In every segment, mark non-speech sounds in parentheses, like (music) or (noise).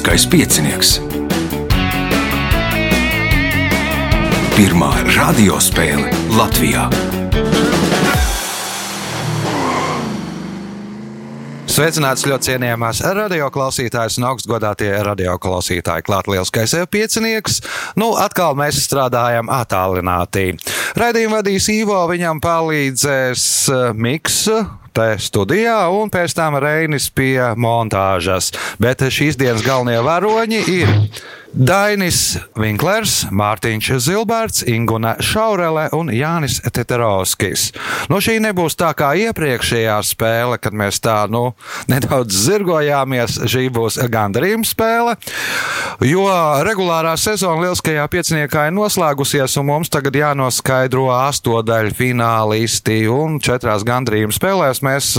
Lieliskais piecinieks. Pirmā radiospēle Latvijā. Sveicināts ļoti cienījamās radioklausītājas un augstgadātie radioklausītāji. Klāt lielskais piecinieks. Nu, atkal mēs strādājam attālināti. Raidījumu vadīs Ivo, viņam palīdzēs eh, Miks. Te studijā, un pēc tam Reinis pie montāžas. Bet šīs dienas galvenie varoņi ir Dainis Vinklers, Mārtiņš Zilberts, Inguna Šaurele un Jānis Teterovskis. Nu, šī nebūs tā kā iepriekšējā spēle, kad mēs tā nu, nedaudz zirgojāmies. Šī būs gandarījuma spēle, jo regulārā sezona lielskajā pieciniekā ir noslēgusies, un mums tagad jānoskaidro astodaļu finālisti. Un četrās gandarījuma spēlēs mēs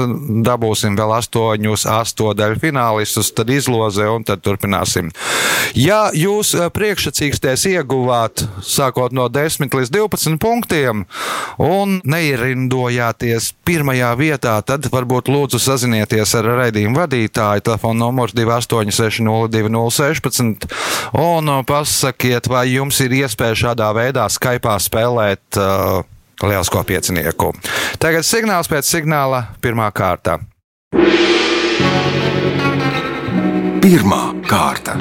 dabūsim vēl astoņus astodaļu finālistus, tad izloze un tad turpināsim. Ja jūs eh, priekšsacīksties ieguvāt sākot no 10 līdz 12 punktiem un neierindojāties pirmajā vietā, tad varbūt lūdzu sazinieties ar raidījumu vadītāju. Telefona numurs 28602016 un eh, pasakiet, vai jums ir iespēja šādā veidā Skype spēlēt uh, lielisko piecinieku. Tagad signāls pēc signāla pirmā kārta. Pirmā kārta.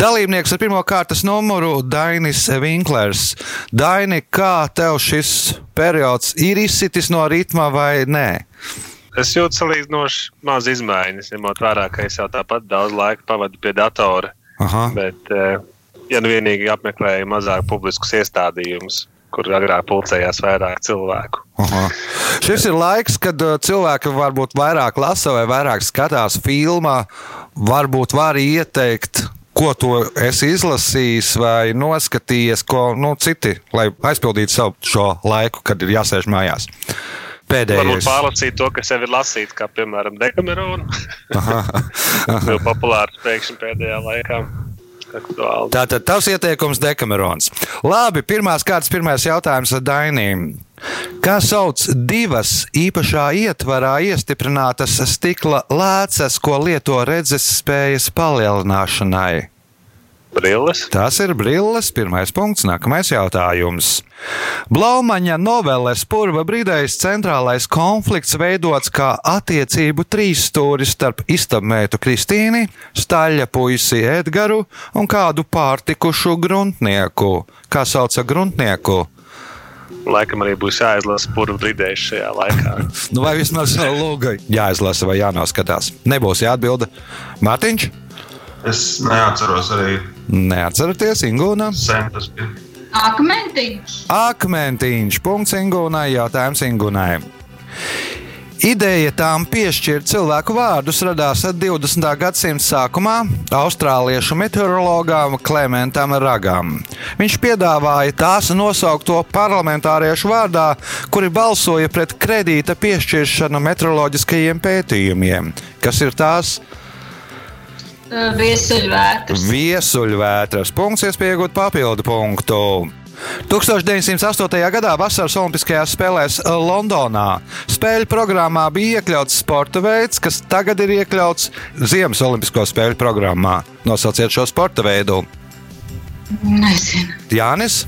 Dalībnieks ar pirmā kārtas numuru Dainis Vinklers. Daini, kā tev šis periods ir izsitis no ritma vai nē? Es jūtu salīdzinoši maz izmaiņas, ņemot vērā, ka es jau tāpat daudz laika pavadu pie datora. Aha. Bet, eh, ja nu vienīgi apmeklēju mazāk publiskus iestādījumus, kur agrāk pulcējās vairāk cilvēku. Aha. Šis ir laiks, kad uh, cilvēki varbūt vairāk lasa vai vairāk skatās filmā. Varbūt var ieteikt, ko tu esi izlasījis vai noskatījies, ko nu, citi, lai aizpildītu savu šo laiku, kad ir jāsēž mājās. Varbūt Pēdējais. pārlasīt to, kas jau ir lasīts, kā piemēram Dekamerona. Tas ir populārs pēkšņi pēdējā laikā. Aktuāli. Tātad tas ieteikums Dekamerons. Labi, pirmās kārtas, pirmais jautājums Dainīm. Kā sauc divas īpašā ietvarā iestiprinātas stikla lēcas, ko lieto redzes spējas palielināšanai? Brilles. Tas ir brilles. Pirmais punkts, nākamais jautājums. Blaumaņa noveles Purva brīdējs centrālais konflikts veidots kā attiecību trīsstūris starp istabmētu Kristīni, staļa puisi Edgaru un kādu pārtikušu gruntnieku. Kā sauca gruntnieku? Laikam arī būs jāizlasa purva brīdēs šajā laikā. (laughs) Nu, vai vismaz lūga jāizlasa vai jānoskatās? Nebūs jāatbilda. Mārtiņš? Es neatceros arī Neatceraties, Ingūna. sen tas bija. Akmentiņš. Akmentiņš. Punkts Ingūnai. Jautājums Ingūnai. Ideja tām piešķirt cilvēku vārdus radās 20. gadsimta sākumā austrāliešu meteorologam Klementam Ragam. Viņš piedāvāja tās nosaukto parlamentāriešu vārdā, kuri balsoja pret kredīta piešķiršanu meteoroloģiskajiem pētījumiem. Kas ir tās? Viesuļvētras. Viesuļvētras. Punkts, iespēja iegūt papildu punktu. 1908. gadā Vasaras Olimpiskajās spēlēs Londonā spēļu programmā bija iekļauts sporta veids, kas tagad ir iekļauts Ziemas Olimpisko spēļu programmā. Nosauciet šo sporta veidu. Nezinu. Jānis,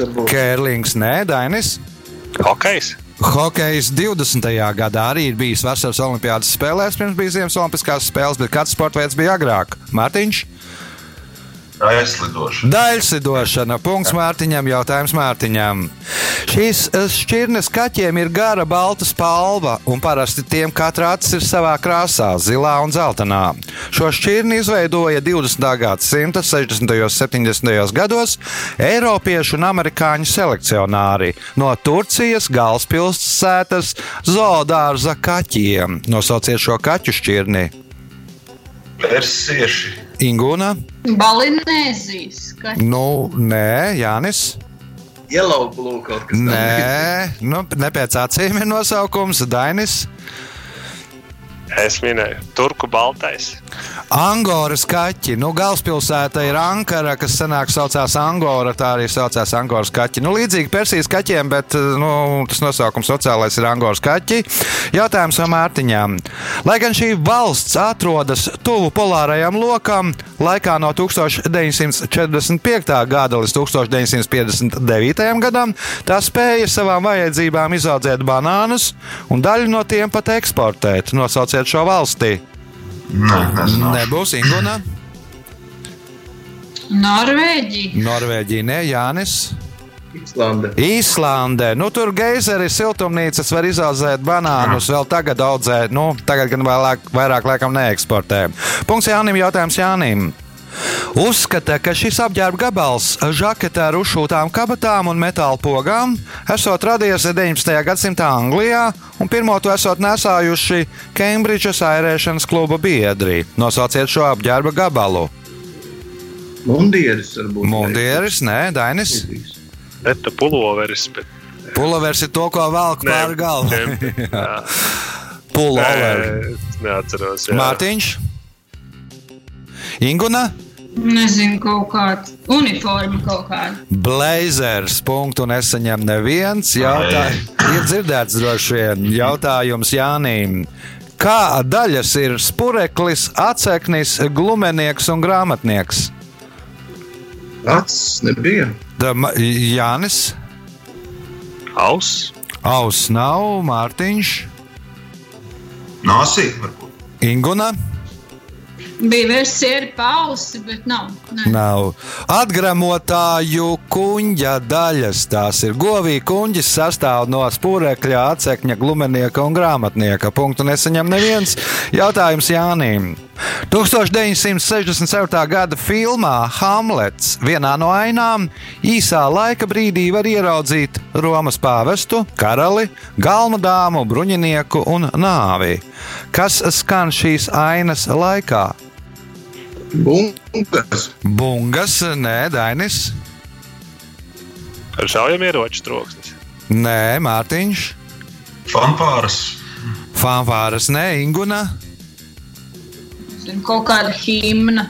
varbūt. Kērlings, Nē, Dainis. Hokejs. Hokejs 20. gadā arī ir bijis Vasaras Olimpiādas spēlēs, pirms bija Ziemas Olimpiskās spēles, bet kāds sporta veids bija agrāk? Mārtiņš? Aizslidošana. Daļsidošana. Punkts Mārtiņam, jautājums Mārtiņam. Šīs eh, šķirnes kaķiem ir gara balta spalva, un parasti tiem katra acis ir savā krāsā, zilā un zeltainā. Šo šķirni izveidoja 20. gadsimta 60. un 70. gados Eiropiešu un amerikāņu selekcionāri no Turcijas galvaspilsētas zoodārza kaķiem. Nosauciet šo kaķu šķirni. Persieši. Ingūna? Balinēzijas. Nu, nē, Jānis. Yellow blue kaut kas tāds. Nē, nu, ne pēc acīm ir nosaukums. Dainis. Es minēju, turku baltais. Angoras kaķi. Nu, galvaspilsēta ir Ankara, kas senāk saucās Angora. Tā arī saucās Angoras kaķi. Nu, līdzīgi Persijas kaķiem, bet nu, tas nosaukums sociālais ir Angoras kaķi. Jautājums no Mārtiņām. Lai gan šī valsts atrodas tuvu polārajam lokam, laikā no 1945. gada līdz 1959. gadam, tā spēja savām vajadzībām izaudzēt banānus un daļu no tiem pat eksportēt. Nosauciet šo valsti. Nē, nezinu. Nebūs Ingūna, Norvēģija. Norvēģija, ne Jānis. Islanda. Īslande. Nu, tur geizeri siltumnīcas var izaudzēt banānus, vēl tagad audzē. Nu, tagad gan vēlāk, vairāk laikam neeksportē. Punkts Jānim, jautājums Jānim. Uzskata, ka šis apģērba gabals, žakete ar uzšūtām kabatām un metāla pogām, esot radies 19. gadsimtā Anglijā, un pirmo to esot nesājuši Kembridžas airēšanas kluba biedri. Nosauciet šo apģērba gabalu. Mundieris varbūt. Mundieris, nē, Dainis. Bet puloveris. Bet... Pulovers ir to, ko velk pāri galvai. (laughs) Nē, Neatceros. jā. Mārtiņš, Inguna, Nezinu, kaut kāda uniforma kaut kāda. Blazers. Punktu nesaņem neviens. Jautā... Ir dzirdēts droši vien jautājums Jānim. Kā daļas ir spureklis, atseknis, glumenieks un grāmatnieks? Acis nebija. Da, Ma- Jānis, Aus. Aus nav, Mārtiņš, Nosī, varbūt. Inguna. Bija versija ar pausi, bet nav. Nē. Nav. Atgramotāju kuģa daļas. Tās ir govī kuģis, sastāv no spūrēkļa, atsekņa, glumenieka un grāmatnieka. Punktu nesaņem neviens. Jautājums Jānim. 1967. gada filmā Hamlets vienā no ainām īsā laika brīdī var ieraudzīt Romas pāvestu, karali, galmu dāmu, bruņinieku un nāvi. Kas skan šīs ainas laikā? Bungas. Bungas, nē, Dainis. Ar šaujamieroču troksnis. Nē, Mārtiņš, Fanfāras. fanfāras, nē, Inguna, Zinu, Kaut kāda himna.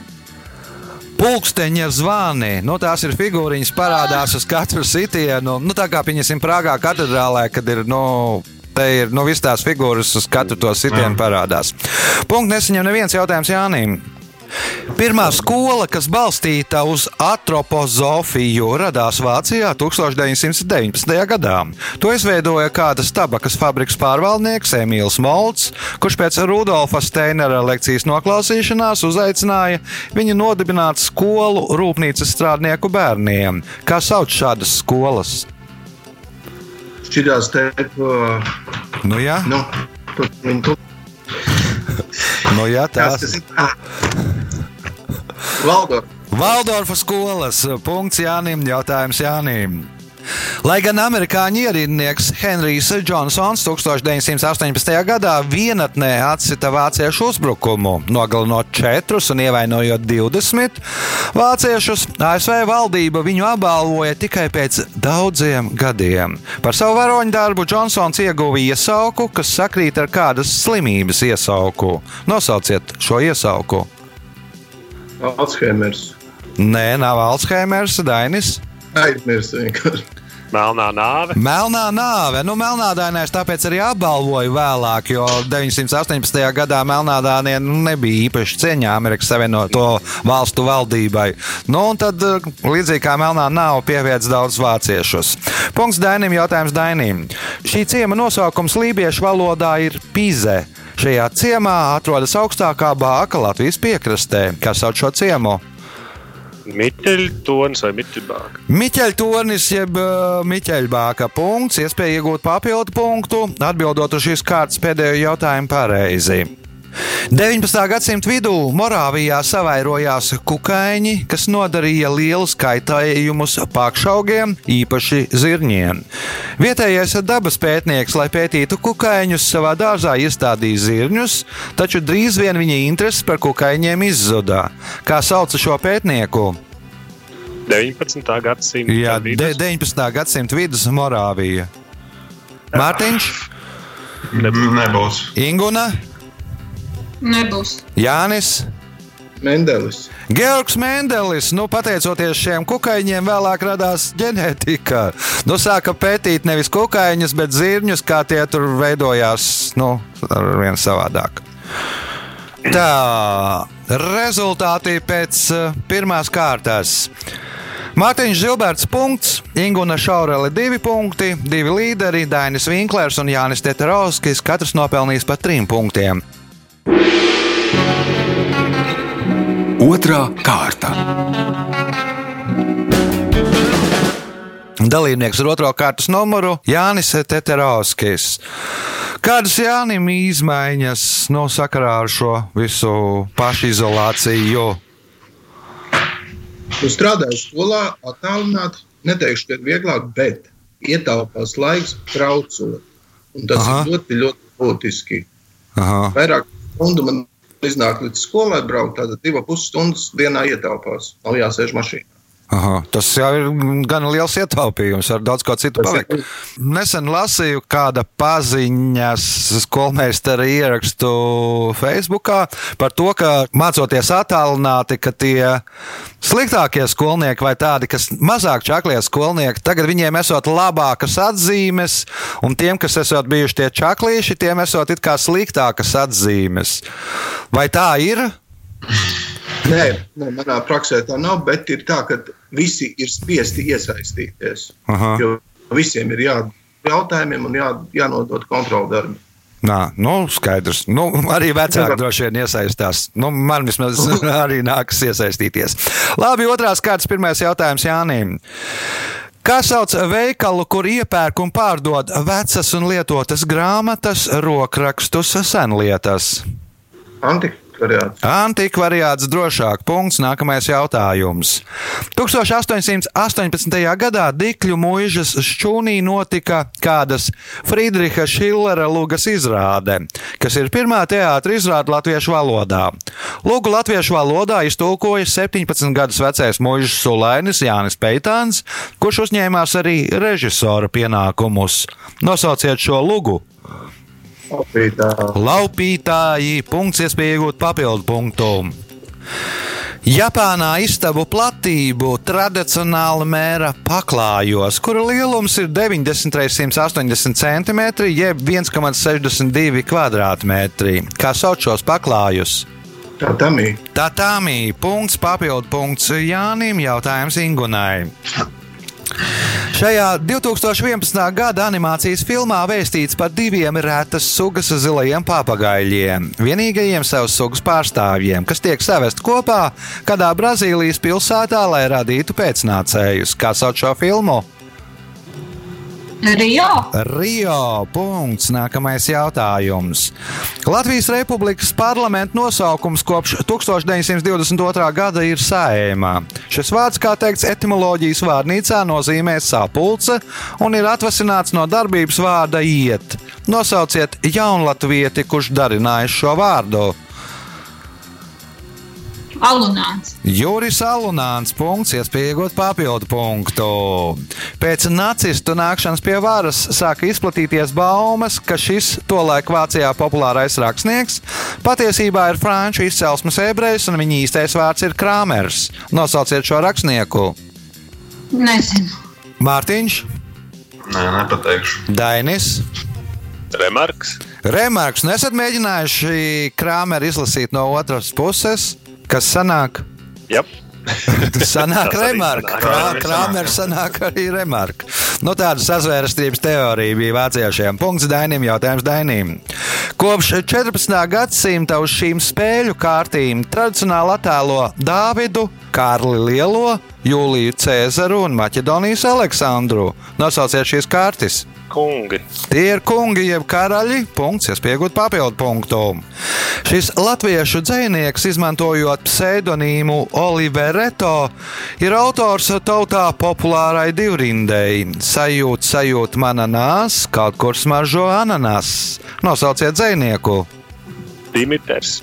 pulksteņa zvani. Nu, tās ir figūriņas, parādās uz katru sitienu. Nu, tā kā pieņemsim Prāgā katedrālē, kad ir. Nu, Te ir nu, visas tās figūras, uz katru to sitienu parādās. Punkts nesaņem neviens jautājums Jānim. Pirmā skola, kas balstīta uz antropozofiju, radās Vācijā 1919. gadā. To izveidoja kādas tabakas fabrikas pārvaldnieks Emīls Molts, kurš pēc Rudolfa Steinera lekcijas noklausīšanās uzaicināja viņu nodibināt skolu rūpnīcas strādnieku bērniem. Kā sauc šādas skolas? Šķirās te. Uh, Nu, jā, nu, tur, tur, nu, jā kas tās tas ir? Ah. Valdor. Valdorfa skolas. Punkts Jānim. Jautājums Jānim. Lai gan amerikāņu ierīdnieks Henrijs Džonsons 1918. gadā vienatnē atsita vāciešu uzbrukumu, nogalinot četrus un ievainojot 20 vāciešus, ASV valdība viņu apbalvoja tikai pēc daudziem gadiem. Par savu varoņu darbu Džonsons ieguva iesauku, kas sakrīt ar kādas slimības iesauku. Nosauciet šo iesauku. Alzheimers. Nē, nav Alzheimers, Dainis. Aizmirst vienkārši. Melnā nāve. Melnā nāve. Nu, Melnādainais tāpēc arī apbalvoja vēlāk, jo 918. gadā Melnādānie nu, nebija īpaši cieņā Amerikas Savienoto valstu valdībai. Nu, un tad, eh, līdzīgi kā Melnā nāve, pievienots daudz vāciešus. Punkts Dainim, jautājums Dainim. Šī ciema nosaukums lībiešu valodā ir Pize. Šajā ciemā atrodas augstākā bāka Latvijas piekrastē. Kas sauc šo ciemu? Miķeļtonis vai miķeļbāka. Miķeļtonis, jeb uh, Miķeļbāka punkts, iespēja iegūt papildu punktu, atbildot uz šīs kārtas pēdējo jautājumu pareizi. 19. gadsimta vidū Morāvijā savairojās kukaiņi, kas nodarīja lielus kaitējumus pakšaugiem, īpaši zirņiem. Vietējais dabas pētnieks, lai pētītu kukaiņus, savā dārzā iestādīja zirņus, taču drīz vien viņa interese par kukaiņiem izzuda. Kā sauca šo pētnieku? 19. gadsimta Jā, de, vidus. 19. gadsimta vidus Morāvija. Mārtiņš, Nebūs. Inguna, Nebūs. Jānis. Mendelis. Georgs Mendelis, nu, pateicoties šiem kukaiņiem, vēlāk radās ģenētika. Nu, sāka pētīt nevis kukaiņus, bet zirņus, kā tie tur veidojās, nu, ar vien savādāk. Tā, rezultāti pēc uh, pirmās kārtas. Mārtiņš Zilberts punkts, Ingūna Šaurele divi punkti, divi līderi, Dainis Vinklers un Jānis Teterovskis, katrs nopelnījis pa trim punktiem. Otra kārta. Dalībnieks ar otro kārtas numuru Jānis Teterovskis. Kādas Jānim izmaiņas no sakarā ar šo visu pašizolāciju? Tu strādāji skolā, attālināti. Neteikšu, ka ir vieglāk, bet ietaupās laiks traucot. Un tas. Aha. ir ļoti, ļoti būtiski. Aha. Vairāk stundu man iznāk līdz skolai braukt, tātad divas puses stundas dienā ietaupās. Nav jāsēž mašīnā. Aha, tas jau ir gan liels ietaupījums, ar daudz ko citu paveikt. Nesen lasīju kāda paziņas skolmeistara ierakstu Facebookā par to, ka mācoties attālināti, ka tie sliktākie skolnieki vai tādi, kas mazāk čaklie skolnieki, tagad viņiem esot labākas atzīmes, un tiem, kas esot bijuši tie čaklīši, tiem esot it kā sliktākas atzīmes. Vai tā ir? Nē, nē, manā praksē tā nav, bet ir tā, ka visi ir spiesti iesaistīties. Aha. Jo visiem ir jāatbild jautājumiem un jā, jānodod kontrolu darbi. Nā, nu, skaidrs. Nu, arī vecāki droši vien iesaistās. Nu, man vismaz (laughs) arī nākas iesaistīties. Labi, otrās kārtas, pirmais jautājums Jānim. Kā sauc veikalu, kur iepērk un pārdod vecas un lietotas grāmatas, rokrakstus, senlietas? Antikvariāts. Antikvariāts drošāk. Punkts. Nākamais jautājums. 1818. gadā Dikļu mūžas šķūnī notika kādas Friedriha Šillera lugas izrāde, kas ir pirmā teātris izrāde latviešu valodā. Lūgu latviešu valodā iztulkoja 17 gadus vecais mūžas sulainis Jānis Peitāns, kurš uzņēmās arī režisora pienākumus. Nosauciet šo lugu! Laupītāji, punkts, iespēja iegūt papildu punktu. Japānā istabu platību tradicionāli mēra paklājos, kura lielums ir 90 x 180 cm, jeb 1,62 km2. Kā sauc šos paklājus? Ir. Tatāmī, punkts, papildu punkts Jānim, jautājums Ingunai. Šajā 2011. gada animācijas filmā vēstīts par diviem retas sugas zilajiem papagaļiem, vienīgajiem savas sugas pārstāvjiem, kas tiek savest kopā kādā Brazīlijas pilsētā, lai radītu pēcnācējus. Kā sauc šo filmu? Rio. Rio. Punkts. Nākamais jautājums. Latvijas Republikas parlamenta nosaukums kopš 1922. gada ir sējumā. Šis vārds, kā teikts, etimoloģijas vārnīcā nozīmē sapulce un ir atvasināts no darbības vārda iet. Nosauciet jaunlatvieti, kurš darinājis šo vārdu. Alunāns. Juris Alunāns, punkts, iespējot papildu punktu. Pēc nacistu nākšanas pie varas sāka izplatīties baumas, ka šis tolaik Vācijā populārais rakstnieks patiesībā ir franču izcelsmes ebrejs un viņa īstais vārds ir Krāmers. Nosauciet šo rakstnieku. Nezinu. Mārtiņš, Nē, nepateikšu. Dainis. Remarks. Remarks, nesat mēģinājuši Krāmeru izlasīt no otras puses, kas sanāk? Tas sanāk Tas remarka. sanāk. Krā, Krāmeris Krāmeris sanāk arī remarka. Nu, tāda sazvērestības teorija bija vāciešiem. Punkts Dainim, jautājums Dainim. Kopš 14. gadsimta uz šīm spēļu kārtīm tradicionāli attēlo Dāvidu, Kārli Lielo, Jūliju Cēzaru un Maķedonijas Aleksandru. Nosauciet šīs kārtas. Kungi. Tie ir kungi, jeb karaļi. Punkts, iespējot papildu punktu. Šis latviešu dzinieks, izmantojot pseidonīmu Olivereto, ir autors tautā populārai divrindei. Sajūt, sajūt mana nās, kaut kur smaržo ananas. Nosauciet dzinieku. Dimitrs.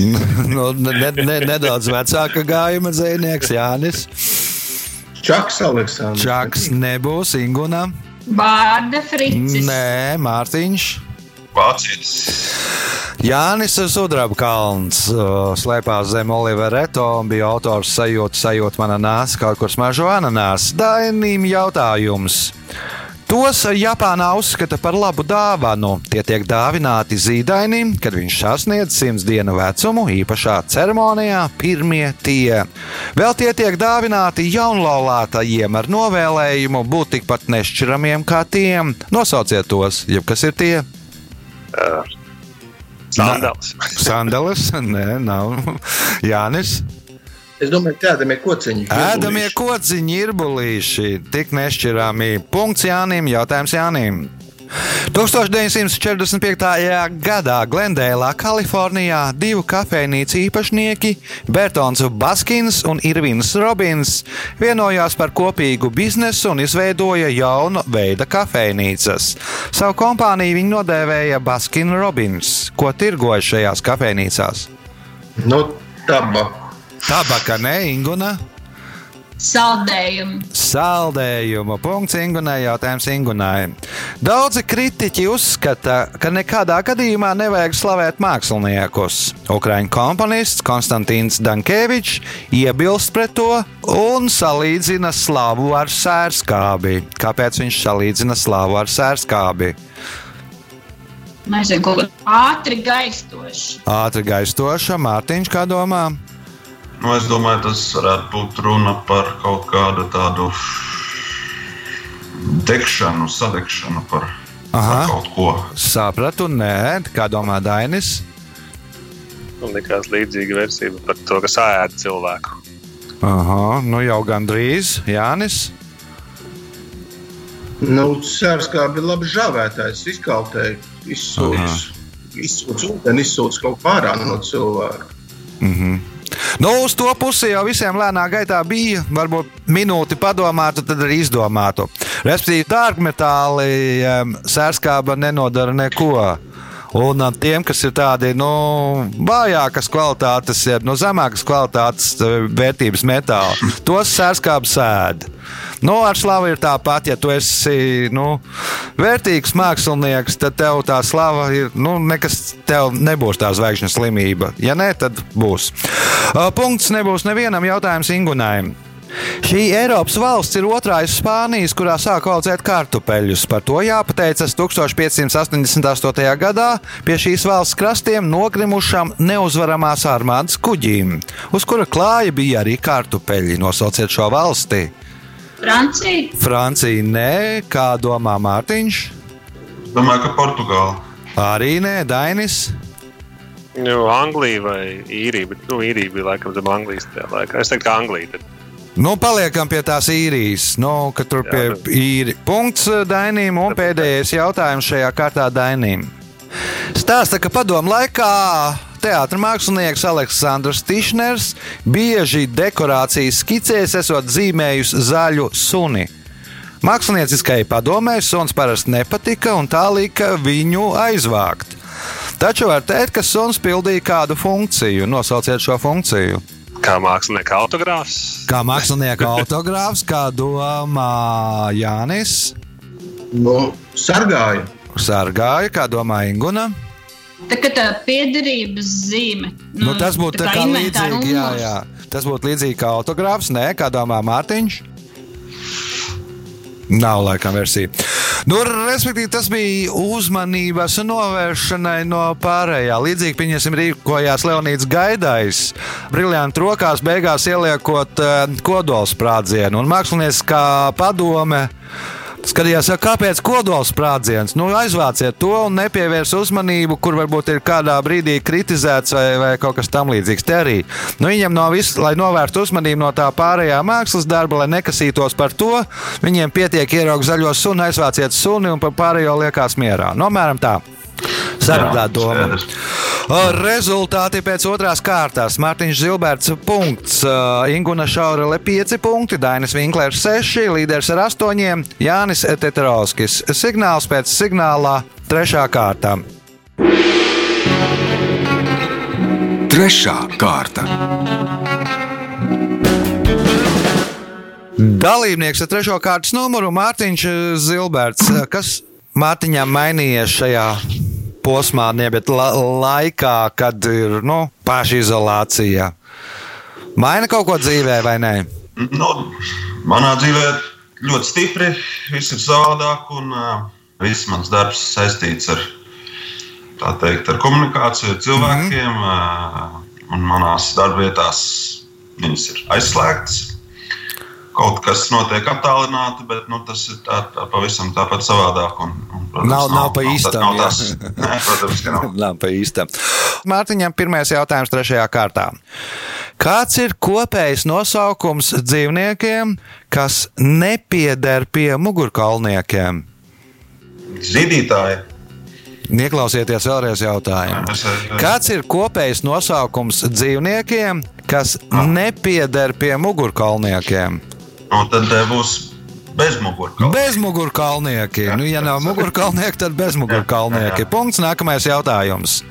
(laughs) nu, ne, ne, nedaudz vecāka gājuma dzinieks Jānis. Čaks, Aleksandrs. Čaks nebūs Inguna. Bārda Fricis. Nē, Mārtiņš. Vācijas. Jānis Sudraba kalns uh, slēpās zem Olivera Reto un bija autors sajūta, sajūta mana nāsa kaut kur smaržo ananās. Dainīm jautājums. Tos Japānā uzskata par labu dāvanu. Tie tiek dāvināti zīdainim, kad viņš sasniedz simts dienu vecumu, īpašā ceremonijā, pirmie tie. Vēl tie tiek dāvināti jaunlaulātajiem ar novēlējumu būt tikpat nešķiramiem kā tiem. Nosauciet tos, jeb kas ir tie? Uh, Sandāls. Sandeles? Nē, nav. Jānis. Es domāju, ka ēdamie kociņi. Ēdamie kociņi ir bulīši, tik nešķirāmi. Punkts Jānim, jautājums Jānim. 1945. gadā Glendēlā, Kalifornijā, divu kafejnīcu īpašnieki, Bertons Baskins un Irvins Robins, vienojās par kopīgu biznesu un izveidoja jaunu veidu kafejnīcas. Savu kompāniju viņi nodēvēja Baskin Robins, ko tirgoja šajās kafejnīcās. Nu, tabaku. Tabaka ne Inguna. Saldējumi. Saldējumu punkts Ingunai, jautājums Ingunai. Daudzi kritiķi uzskata, ka nekādā gadījumā nevajag slavēt māksliniekus. Ukraiņu komponists Konstantīns Dankevičs iebilst pret to un salīdzina slavu ar sērskābi. Kāpēc viņš salīdzina slavu ar sērskābi? Nezinu, kā ātri gaistoši. Ātri gaistoša, Mārtiņš, kā domā? Nu, es domāju, tas varētu būt runa par kaut kādu tādu degšanu, sadegšanu par, Aha. par kaut ko. Sapratu, nē, kā domā Dainis? Man liekas, līdzīga versija par to, kas ēd cilvēku. Aha, nu jau gandrīz Jānis. Nu, Sērs kā bija labi žāvētājs, izkautēja, izsūcis, izsūcis ūdeni, izsūcis kaut kā ārā no cilvēka. Nu, uz to pusi jau visiem lēnā gaitā bija. Varbūt minūti padomātu, tad arī izdomātu. Respektīvi, dārgmetāli sērskāba nenodara neko. Un tiem, kas ir tādi nu, vājākas kvalitātes, jeb nu, zemākas kvalitātes uh, vērtības metāli, tos sērskābs sēž. Nu, ar slavu ir tāpat, ja tu esi nu, vērtīgs mākslinieks, tad tev tā slava ir. Nu, nekas tev nebūs tā zvaigžņu slimība. Ja nē, tad būs. Uh, Punkts nebūs nevienam jautājumam Ingunai. Šī Eiropas valsts ir otrā aiz Spānijas, kurā sāk audzēt kartupeļus. Par to jāpateicas 1588. gadā pie šīs valsts krastiem nogrimušam neuzvaramās armādas kuģīm, uz kura klāja bija arī kartupeļi. Nosauciet šo valsti. Francija. Francija nē, kā domā Mārtiņš. Domāju, ka Portugāla. Arī nē, Dainis. Nu, Anglija vai īrija, bet nu, īrija bija laikam zem Anglijas tajā laikā. Es teiktu, ka Anglija. Tad. Nu, paliekam pie tās īrijas. Nu, ka tur pie īri. Punkts Dainim un pēdējais jautājums šajā kārtā Dainim. Stāsta, ka padomu laikā teātris mākslinieks Aleksandrs Tišners bieži dekorācijas skicēs esot zīmējis zaļu suni. Mākslinieckajai padomē suns parasti nepatika un tā lika viņu aizvākt. Taču var teikt, ka suns pildīja kādu funkciju. Nosauciet šo funkciju. Kā mākslinieka autogrāfs. Kā mākslinieka autogrāfs, kā domā Jānis, Nu, sargāja. sargāja, kā domā Inguna. Tā kā tā piederības zīme. Nu, tas būtu tā tā kā līdzīgi, jā, jā. Tas būtu līdzīgi kā autogrāfs, nē, kā domā Mārtiņš. Nav laikam versija. Nu, respektīvi, tas bija uzmanības novēršanai no pārējā. Līdzīgi, pieņemsim, rīkojās Leonīds Gaidais. Briljanti rokās, beigās ieliekot uh, kodolsprādzienu. Un mākslinieks kā padome skatījās, kāpēc kodolsprādziens. Nu, aizvāciet to un nepievērs uzmanību, kur varbūt ir kādā brīdī kritizēts vai, vai kaut kas tamlīdzīgs. Te arī nu, viņam no visu, lai novērstu uzmanību no tā pārējā mākslas darba, lai nekasītos par to, viņiem pietiek ieraugt zaļo sunu, aizvāciet suni un par pārējo liekās mierā. Nomēram tā. Sarunāt doma. Rezultāti pēc otrās kārtas. Mārtiņš Zilberts, punkts, Ingūna Šaurele 5 punkti, Dainis Vinklers 6, līderis ar 8, Jānis Tetrovskis. Signāls pēc signālā trešā kārta. Trešā kārta. Dalībnieks ar trešo kārtas numuru Mārtiņš Zilberts. Kas Mārtiņām mainījies šajā posmā, ne, bet la laikā, kad ir nu, pašizolācija. Maina kaut ko dzīvē vai nē? Nu, manā dzīvē ļoti stipri viss ir savādāk, un uh, viss mans darbs saistīts ar, teikt, ar komunikāciju ar cilvēkiem. Mm -hmm. uh, un manās darbvietās viņas ir aizslēgtas. Kaut kas notiek attālināti, bet nu, tas ir tā, tā pavisam tāpat savādāk. Un, un, protams, nav, nav, nav pa īstam. Nav, tas, (laughs) nē, protams, ka nav. (laughs) nav pa īstam. Mārtiņam, pirmais jautājums trešajā kārtā. Kāds ir kopējs nosaukums dzīvniekiem, kas nepieder pie mugurkaulniekiem? Zīdītāji. Ieklausieties vēlreiz jautājumu. Kāds ir kopējs nosaukums dzīvniekiem, kas nepieder pie mugurkaulniekiem? Nu, tad būs bezmugurkalnieki. Bezmugurkalnieki. Nu, ja nav mugurkalnieki, tad bezmugurkalnieki. Punkts. Nākamais jautājums.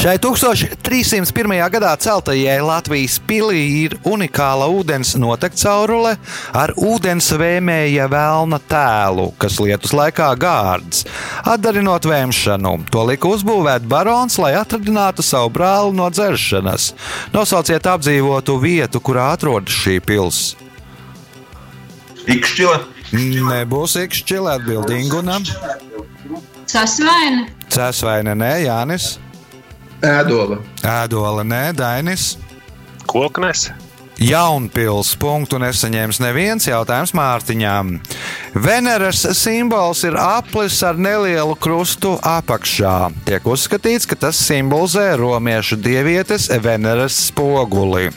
Šai 1301. gadā celtajai Latvijas pilī ir unikāla ūdens notekcaurule ar ūdens vēmēja vēlna tēlu, kas lietus laikā gārds, atdarinot vēmšanu. To lika uzbūvēt barons, lai atradinātu savu brāli no dzeršanas. Nosauciet apdzīvotu vietu, kurā atrodas šī pilsēta. Ikšķile. Nebūs ikšķile atbildīguna. Sasvaina. Cēsvaina, nē, Jānis. Ēdola. Ēdola, nē, Dainis. Koknes. Jaunpils punktu nesaņēmis neviens jautājums Mārtiņām. Veneras simbols ir aplis ar nelielu krustu apakšā. Tiek uzskatīts, ka tas simbolizē romiešu dievietes Veneras spoguli.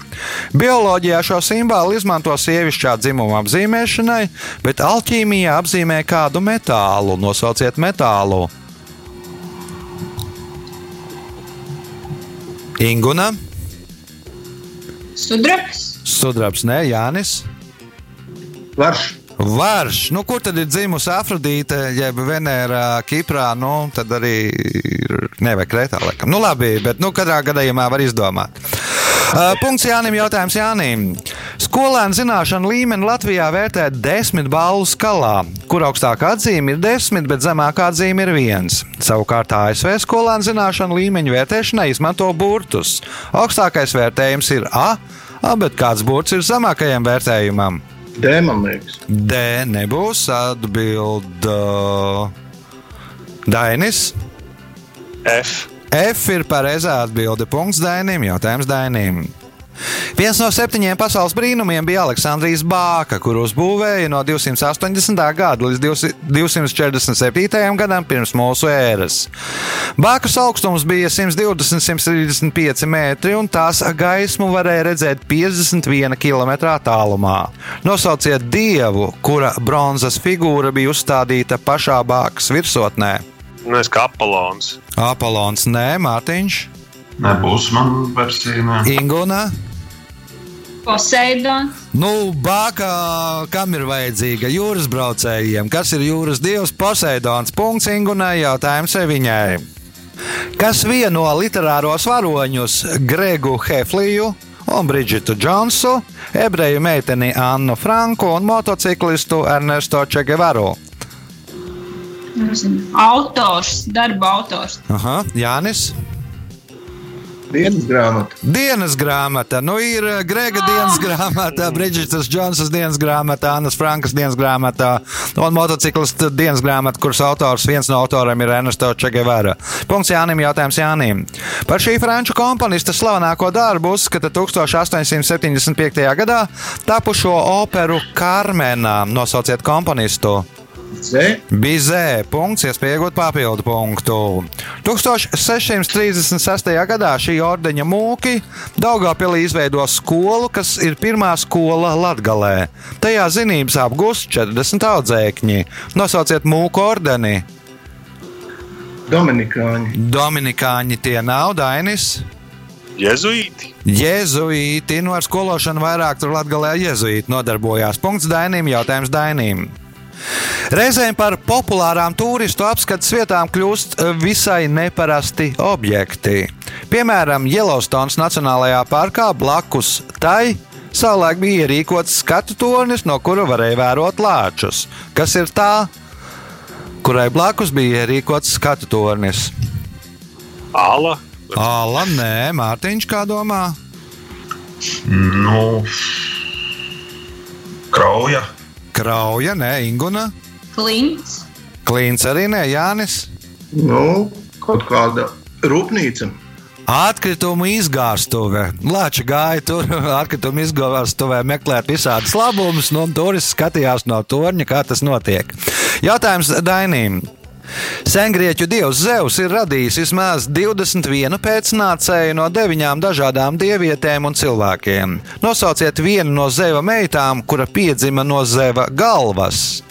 Bioloģijā šo simbolu izmanto sievišķā dzimuma apzīmēšanai, bet alķīmijā apzīmē kādu metālu. Nosauciet metālu. Inguna. Sudrabs. Sudrabs, nē, Jānis. Varš. Varš, nu, kur tad ir dzimusi Afrodīte, jeb Venēra Kiprā, nu, tad arī nevajag Krētā, laikam. Nu, labi, bet, nu, katrā gadījumā var izdomāt. Uh, punkts Jānim, jautājums Jānim. Skolēnu zināšanu līmeni Latvijā vērtē desmit balvu skalā, kur augstākā atzīme ir desmit, bet zemākā atzīme ir viens. Savukārt ASV skolēnu zināšanu līmeņu vērtēšanai izmanto burtus. Augstākais vērtējums ir A, A bet kāds burts ir zemākajam vērtējumam? D, man liekas. D nebūs atbild uh, Dainis. F. F ir pareizā atbilde. Punkts Dainim. Jautājums Dainim. Viens no septiņiem pasaules brīnumiem bija Aleksandrijas bāka, kuru uzbūvēja no 280. gada līdz 247. gadam pirms mūsu ēras. Bākas augstums bija 120-135 metri, un tās gaismu varēja redzēt 51 km attālumā. Nosauciet dievu, kura bronzas figūra bija uzstādīta pašā bākas virsotnē. Nu, es kā Apollons. Apollons, nē, Mārtiņš, Nebūs man versija. Ingūna. Poseidons. Nu, bākā, kam ir vajadzīga jūras braucējiem? Kas ir jūras dievs Poseidons? Punkts Ingūnai, jautājums viņai. Kas vieno literāros varoņus Gregu Hefliju un Bridžitu Džonsu, ebreju meiteni Annu Franku un motociklistu Ernesto Čegevaru? Autors, darba autors. Aha, Jānis. Dienas grāmata. Dienas grāmata. Nu, ir eh, Grega dienas grāmata, Brīdžitas Džonsas dienas grāmata, Annas Frankas dienas grāmata un motociklistu dienas grāmata, kuras autors viens no autoriem ir Ernesto Čegevara. Punkts Jānim, jautājums Jānim. Par šī franču komponista slavenāko darbu uzskata 1875. gadā tapušo operu Karmenā. Nosauciet komponistu. C. Bizē, punkts, iespēja iegūt papildu punktu. 1636. gadā šī ordeņa mūki Daugopilī izveido skolu, kas ir pirmā skola Latgalē. Tajā zinības apgūst 40 audzēkņi. Nosauciet mūku ordeni. Dominikāņi. Dominikāņi tie nav Dainis. Jēzuīti. Jēzuīti, nu ar skološanu vairāk tur Latvijā jēzuīti nodarbojās. Punkts Dainim, jautājums Dainim. Reizēm par populārām turistu apskates vietām kļūst eh, visai neparasti objekti. Piemēram, Yellowstone Nacionālajā parkā blakus tai savulaik bija ierīkots skatu tornis, no kura varēja vērot lāčus. Kas ir tā? kurai blakus bija ierīkots skatu tornis. Ala. Āla, nē, Mārtiņš, kā domā? Nu, krauja. Krauja, nē, Inguna. Klints. Klīns arī nē, Jānis. Nu, kaut kāda rūpnīca. Atkritumu izgāstuve. Lāča gāja tur, (laughs) atkritumu izgāstuvē meklēt visādas labumus, nu, un turists skatījās no torņa, kā tas notiek. Jautājums Dainīm. Sengrieķu dievs Zeus ir radījis vismaz 21 pēcnācēju no deviņām dažādām dievietēm un cilvēkiem. Nosauciet vienu no Zeva meitām, kura piedzima no Zeva galvas.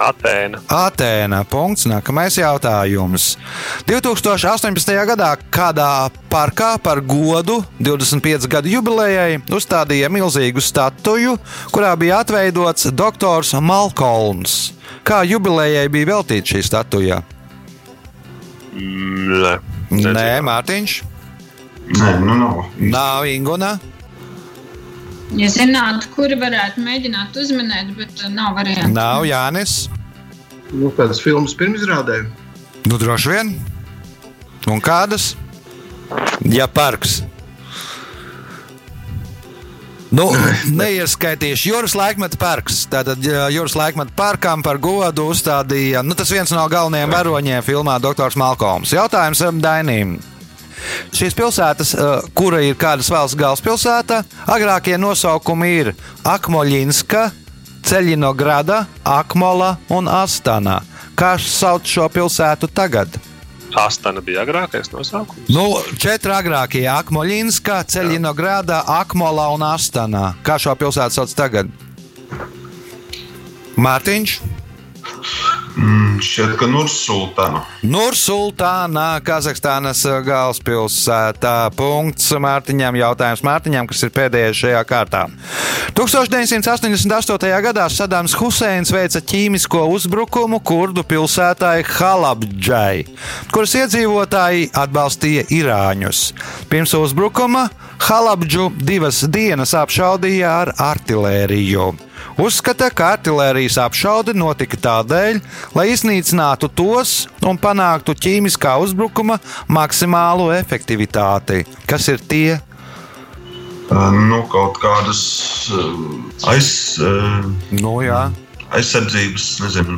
Atēna. Atēna. Punkts. Nākamais jautājums. 2018. gadā kādā parkā par godu 25 gadu jubilejai uzstādīja milzīgu statuju, kurā bija atveidots doktors Malkolms. Kā jubilejai bija veltīta šī statuja? Mm, Nē, Nē, Mārtiņš. Nē, nu nav. Nav Inguna. Ja zinātu, kuri varētu mēģināt uzminēt, bet uh, nav variantu. Nav Jānis. Nu, kādas filmas pirmizrādē. Nu, droši vien. Un kādas? Ja parks. Nu, (laughs) neieskaitīšu jūras laikmeta parks. Tātad jūras laikmeta parkam par godu uzstādīja. Nu, tas viens no galvenajiem varoņiem filmā Doktors Malkoms. Jautājums um, Dainīm. Šīs pilsētas, uh, kura ir kādas valsts galvaspilsēta, agrākie nosaukumi ir Akmoļinska, Ceļinograda, Akmola un Astana. Kā sauc šo pilsētu tagad? Astana bija agrākais nosaukums. Nu, četri agrākie - Akmoļinska, Ceļinograda, Akmola un Astana. Kā šo pilsētu sauc tagad? Mārtiņš, Mm, Šķiet, ka Nursultāna. Nursultāna, Kazahstānas galvaspilsētā. Punkts Mārtiņam. Jautājums Mārtiņam, kas ir pēdējais šajā kārtā. 1988. gadā Sadams Huseins veica ķīmisko uzbrukumu kurdu pilsētai Halabdžai, kuras iedzīvotāji atbalstīja Irāņus. Pirms uzbrukuma Halabdžu divas dienas apšaudīja ar artilēriju. Uzskata, ka artērijas apšaude notika tādēļ, lai iznīcinātu tos un panāktu ķīmiskā uzbrukuma maksimālu efektivitāti. Kas ir tie? Uh, Nu, kaut kādas uh, aiz, uh, Nu, jā, aizsardzības, nezinu,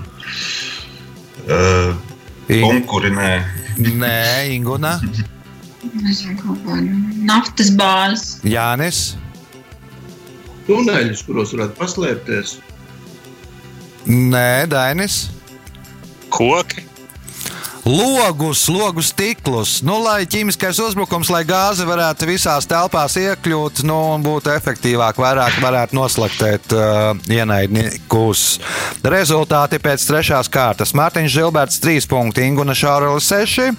In- bunkuri. Nē, Nē, Ingūna, Nezinu, kaut kāda naftas bāzes. Jānis, Tuneļus, kuros varētu paslēpties. Nē, Dainis. Koki. Logus, logu stiklus. Nu, lai ķīmiskais uzbrukums, lai gāze varētu visās telpās iekļūt nu, un būtu efektīvāk, vairāk varētu noslaktēt uh, ienaidniekus. Rezultāti pēc trešās kārtas. Mārtiņš Zilberts 3 punkti, Inguna Šaurelis 6,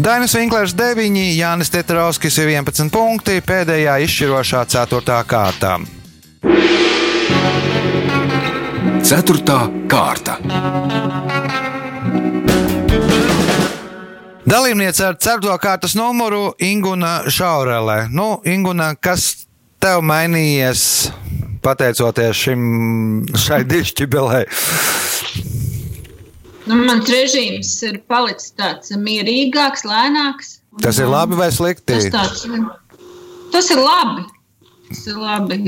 Dainis Vinklers 9, Jānis Tetrovskis 11 punkti, pēdējā izšķirošā 4. kārtā. Ceturtā kārta. Dalībniece ar 4. kārtas numuru Inguna Šaurele. Nu, Inguna, kas tev mainījies pateicoties šim, šai dišķibelē? Nu, mans režīms ir palicis tāds mierīgāks, lēnāks. Tas ir labi vai slikti? Tas, tāds, tas ir labi. Labi.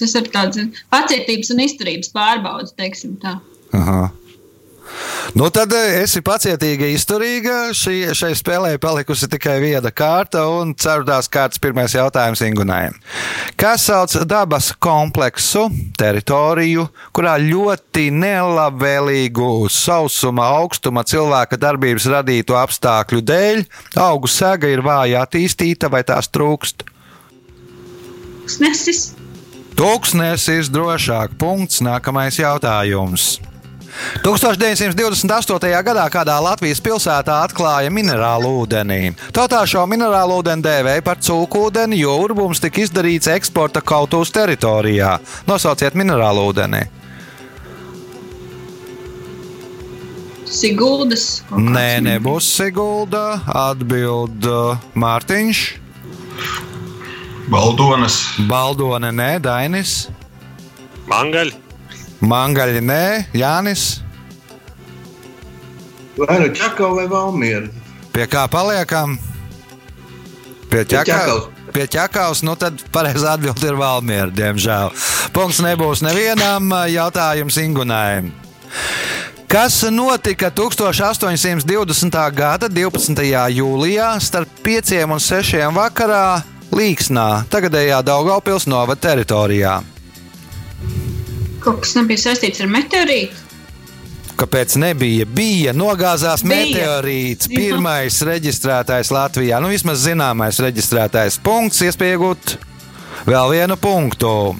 Tas ir tāds pacietības un izturības pārbaudas, teiksim tā. Aha. Nu, tad eh, esi pacietīga, izturīga. Šī, šai spēlē palikusi tikai viena kārta, un ceturtās kārtas pirmais jautājums Ingunai. Kas sauc dabas kompleksu, teritoriju, kurā ļoti nelabvēlīgu sausuma, augstuma, cilvēka darbības radītu apstākļu dēļ augu sega ir vāja attīstīta vai tās trūkst? Snesis. Tūkstnesis drošāk. Punkts. Nākamais jautājums. 1928. gadā kādā Latvijas pilsētā atklāja minerālu ūdeni. Tautā šo minerālu ūdeni dēvēja par cūkūdeni, jo urbums tika izdarīts eksporta kautus teritorijā. Nosauciet minerālu ūdeni. Siguldas. kaut. Nē, nebūs Sigulda. Atbild uh, Mārtiņš, Baldonas, Baldone, nē, Dainis, Mangaļi. Mangaļi, nē, Jānis. Vai nu ķekau vai valmiera? Pie kā paliekam? Pie ķekavas. Pie ķekavas, nu tad pareizā atbilde ir Valmiera, diemžēl. Punkts nebūs nevienam jautājums Ingunai. Kas notika 1820. gada 12. jūlijā starp 5 un 6 vakarā Līksnā, tagadējā Daugaupils novada teritorijā? Kaut kas nebija saistīts ar meteorītu. Kāpēc nebija? Bija nogāzās Bija. meteorīts, Jā. pirmais reģistrētais Latvijā. Nu, vismaz zināmais reģistrētais punkts, iespēja iegūt vēl vienu punktu.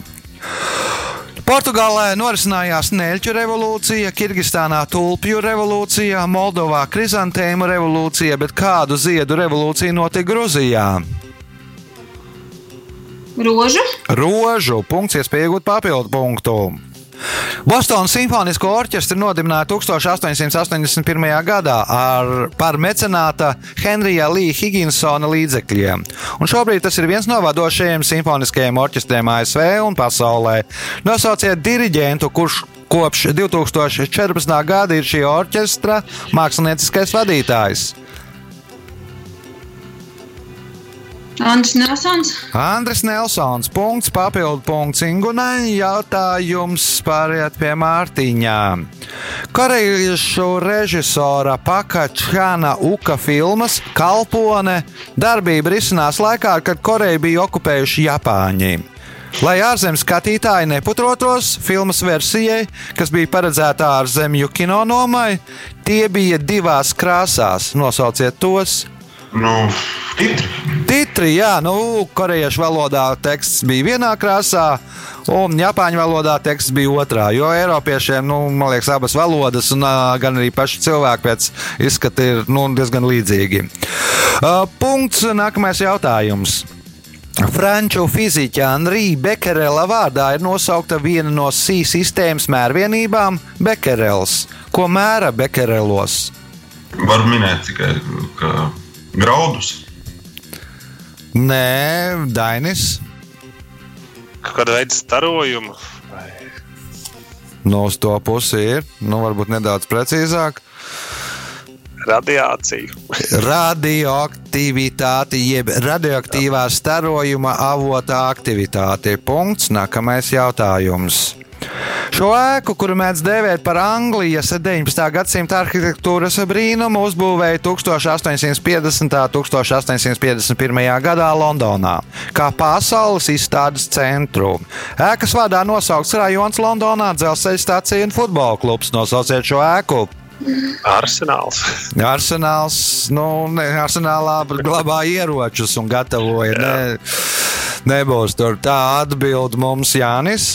Portugālē norisinājās Neļķu revolūcija, Kirgistānā tulpju revolūcija, Moldovā krizantēmu revolūcija, bet kādu ziedu revolūcija notika Gruzijā? Rožu. Rožu punkts, iespēja iegūt papildu punktu. Bostonas Simfonisko orķestri nodibināja 1881. gadā ar, par mecenāta Henrija Līja Higginsona līdzekļiem. Un šobrīd tas ir viens no vadošajiem simfoniskajiem orķestriem ASV un pasaulē. Nosauciet diriģentu, kurš kopš 2014. gada ir šī orķestra mākslinieckais vadītājs. Andris Nelsons. Andris Nelsons, punkts, papildu punkts Ingunai. Jautājums pāriet pie Mārtiņā. Korejiešu režisora Pakačāna Uka filmas Kalpone darbība risinās laikā, kad Koreju bija okupējuši Japāņi. Lai ārzemes skatītāji neputrotos filmas versijai, kas bija paredzēta ārzemju kino nomai, tie bija divās krāsās. Nosauciet tos! Nu, titri. Titri, jā, nu, korejiešu valodā teksts bija vienā krāsā, un japāņu valodā teksts bija otrā. Jo Eiropiešiem, nu, man liekas, abas valodas, un gan arī paši cilvēki pēc izskata ir nu, diezgan līdzīgi. Uh, punkts, nākamais jautājums. Franču fiziķa Anrija Bekerela vārdā ir nosaukta viena no SI sistēmas mērvienībām - Bekerels. Ko mēra Bekerelos? Var minēt tikai ka graudus. Nē, Dainis. Kāda veida starojumu? No uz to pusi ir, nu, varbūt nedaudz precīzāk. Radiāciju. Radioaktivitāte, jeb radioaktīvā starojuma avota aktivitāte. Punkts. Nākamais jautājums. Šo ēku, kuru mēdz dēvēt par Anglijas 19. gadsimta arhitektūras brīnumu, uzbūvēja 1850. un 1851. gadā Londonā, kā pasaules izstādes centru. Ēkas vārdā nosaukts rajons Londonā, dzelzceļa stācija un futbola klubs. Nosauciet šo ēku. Arsenāls. (laughs) Arsenāls, nu, ne, arsenālā glabā ieročus un gatavoja. Ne, nebūs tur tā atbild mums Jānis.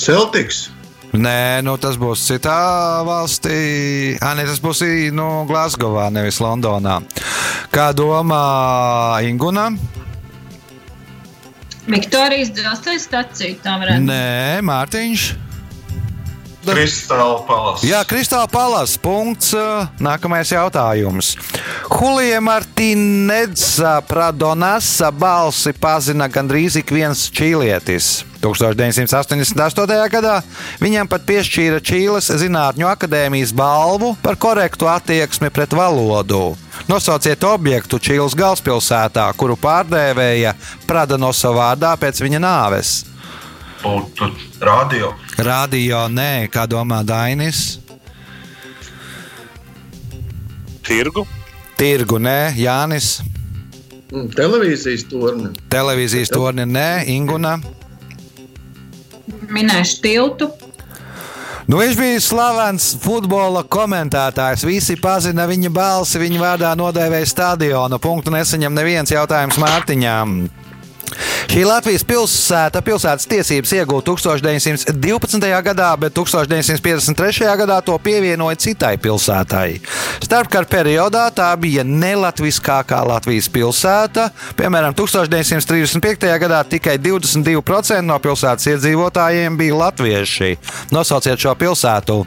Celtics. Nē, nu, tas būs citā valstī. Ah, nē, tas būs nu, Glasgowā, nevis Londonā. Kā domā Ingūna? Viktorijas dzelzceļa stacija. Tā varētu būt. Nē, Mārtiņš. Kristāla palas. Jā, Kristāla palas. Punkts. Nākamais jautājums. Hulija Martīnedza Pradonasa balsi pazina gandrīz ik viens čīlietis. 1988. gadā viņam pat piešķīra Čīles Zinātņu akadēmijas balvu par korektu attieksmi pret valodu. Nosauciet objektu Čīles galvaspilsētā, kuru pārdēvēja Pradanosa vārdā pēc viņa nāves. Būtu radio. Radio nē, kā domā Dainis. Tirgu. Tirgu nē, Jānis. Mm, Televīzijas torni. Televīzijas torni nē, Inguna. Minēšu tiltu. Nu, viņš bija slavens futbola komentētājs. Visi pazina viņa balsi, viņa vārdā nodēvēja stadionu. Punktu nesaņem neviens jautājums Mārtiņām. Šī Latvijas pilsēta pilsētas tiesības iegūta 1912. gadā, bet 1953. gadā to pievienoja citai pilsētai. Starpkara periodā tā bija nelatviskākā Latvijas pilsēta. Piemēram, 1935. gadā tikai 22% no pilsētas iedzīvotājiem bija latvieši. Nosauciet šo pilsētu!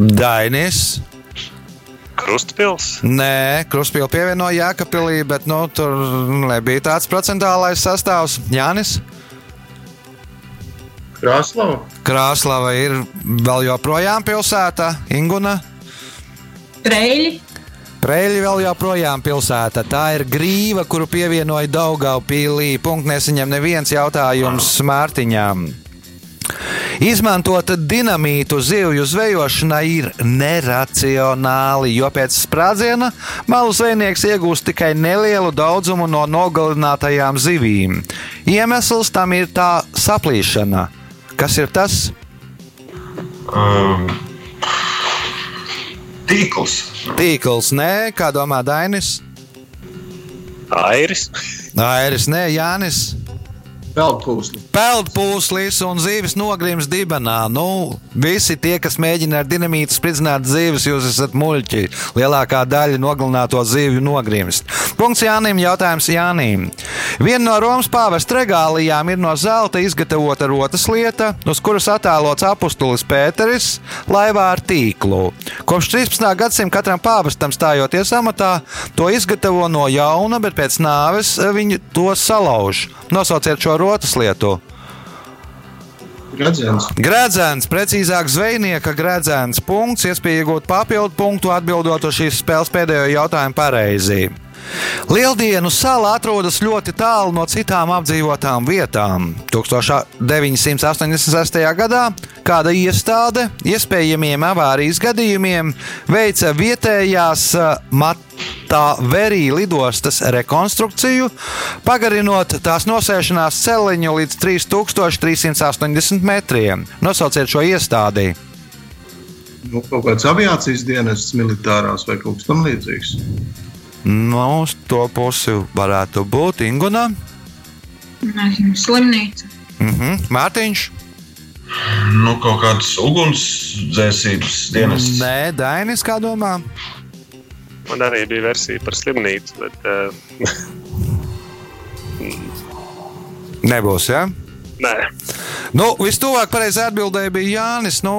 Dainis. Krustpils. Nē, Kruspīla pievienoja Jēkabīlī, bet nu, tur nebija tāds procentuālais sastāvs. Jānis. Krāslava. Krāslava ir vēl joprojām pilsēta, Inguna. Preļi. Preļi vēl joprojām pilsēta. Tā ir grīva, kuru pievienoja Daugaupīlī. Punkts nesaņem neviens jautājums Mārtiņām. Izmantot dinamītu zivju zvejošanai ir neracionāli, jo pēc sprādziena malu zvejnieks iegūst tikai nelielu daudzumu no nogalinātajām zivīm. Iemesls tam ir tā saplīšana. Kas ir tas? Um, tīkls. Tīkls, nē, kā domā Dainis? Airis. Airis, nē, Jānis. Peldpūsli. Peldpūslis un zīves nogrims dibenā. Nu, visi tie, kas mēģina ar dinamītu spridzināt zīves, jūs esat muļķi. Lielākā daļa nogalināto zīvju nogrimst. Punkts Jānim. Jautājums Jānim. Viena no Romas pāvesta regālijām ir no zelta izgatavota rotas lieta, uz kuras attēlots apustulis Pēteris laivā ar tīklu. Kopš 13. gadsimta katram pāvestam stājoties amatā, to izgatavo no jauna, bet pēc nāves viņi to salauž. Nosauciet šo rotas lietu. Gradzens. Gradzens, precīzāk, zvejnieka gradzens. Punkts, iespēja iegūt papildu punktu, atbildot uz šīs spēles pēdējo jautājumu pareizi. Lieldienu sala atrodas ļoti tālu no citām apdzīvotām vietām. 1986. gadā kāda iestāde iespējamiem avārijas gadījumiem veica vietējās Matā Verī lidostas rekonstrukciju, pagarinot tās nosēšanās celiņu līdz 3380 metriem. Nosauciet šo iestādi! Nu, kaut kāds aviācijas dienests, militārās vai kaut kas tamlīdzīgs. Nu, uz to pusi varētu būt Ingūna. Nezinu, slimnīca. Mm -hmm. Mārtiņš. Nu, kaut kāds ugunsdzēsības dienests. Nē, Dainis, kā domā? Man arī bija versija par slimnīcu, bet uh, Nebūs, jā. Ja? nē. Nu, Vistuvāk pareizā atbildēja bija Jānis. Nu,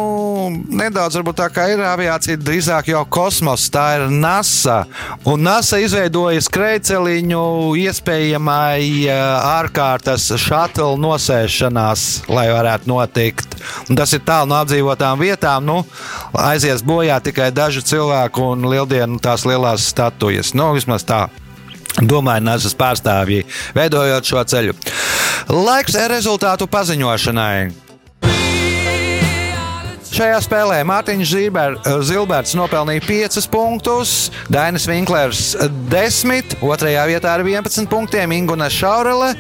nedaudz tā kā ir aviācija, drīzāk jau kosmos. Tā ir NASA. Un NASA izveidoja skrejceliņu iespējamai uh, ārkārtas šatula nosēšanās, lai varētu notikt. Un tas ir tālu no apdzīvotām vietām. Nu, aizies bojā tikai daži cilvēki un lieldienu tās lielās statujas. Nu, vismaz tā. Nāzes pārstāvji, veidojot šo ceļu. Laiks rezultātu paziņošanai. Šajā spēlē Mārtiņš Zīber, Zilberts nopelnīja 5 punktus, Dainis Vinklers 10, otrajā vietā ar 11 punktiem Ingūna Šaurele,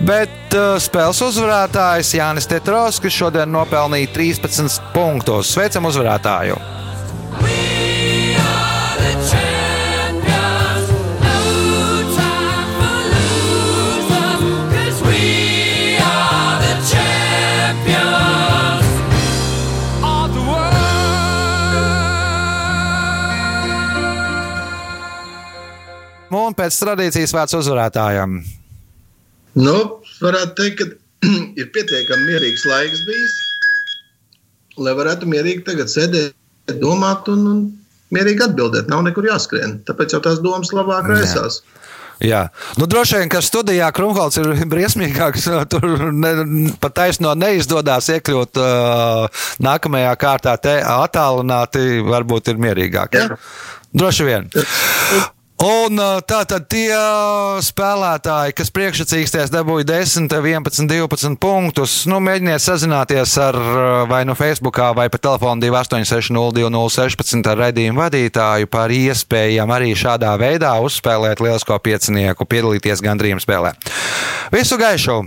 bet uh, spēles uzvarētājs Jānis Tetros, kas šodien nopelnīja 13 punktus. Sveicam uzvarētāju! Un pēc tradīcijas vārds uzvarētājam. Nu, varētu teikt, ka (clears throat) ir pietiekami mierīgs laiks bijis, lai varētu mierīgi tagad sēdēt, domāt un, un mierīgi atbildēt. Nav nekur jāskrien. Tāpēc jau tās domas labāk raisās. Jā, nu, droši vien, ka studijā Krunholts ir (laughs) briesmīgāks. Tur ne, pat taisno neizdodas iekļūt uh, nākamajā kārtā, te attālināti varbūt ir mierīgāk. Ja? Droši vien. Un tā tad tie spēlētāji, kas priekšsacīksties dabūja 10, 11, 12 punktus, nu, mēģiniet sazināties ar vai nu Facebook, vai pa telefonu 286-0216 ar raidījumu vadītāju par iespējām arī šādā veidā uzspēlēt lielisko piecinieku, piedalīties gandrījuma spēlē. Visu gaišu!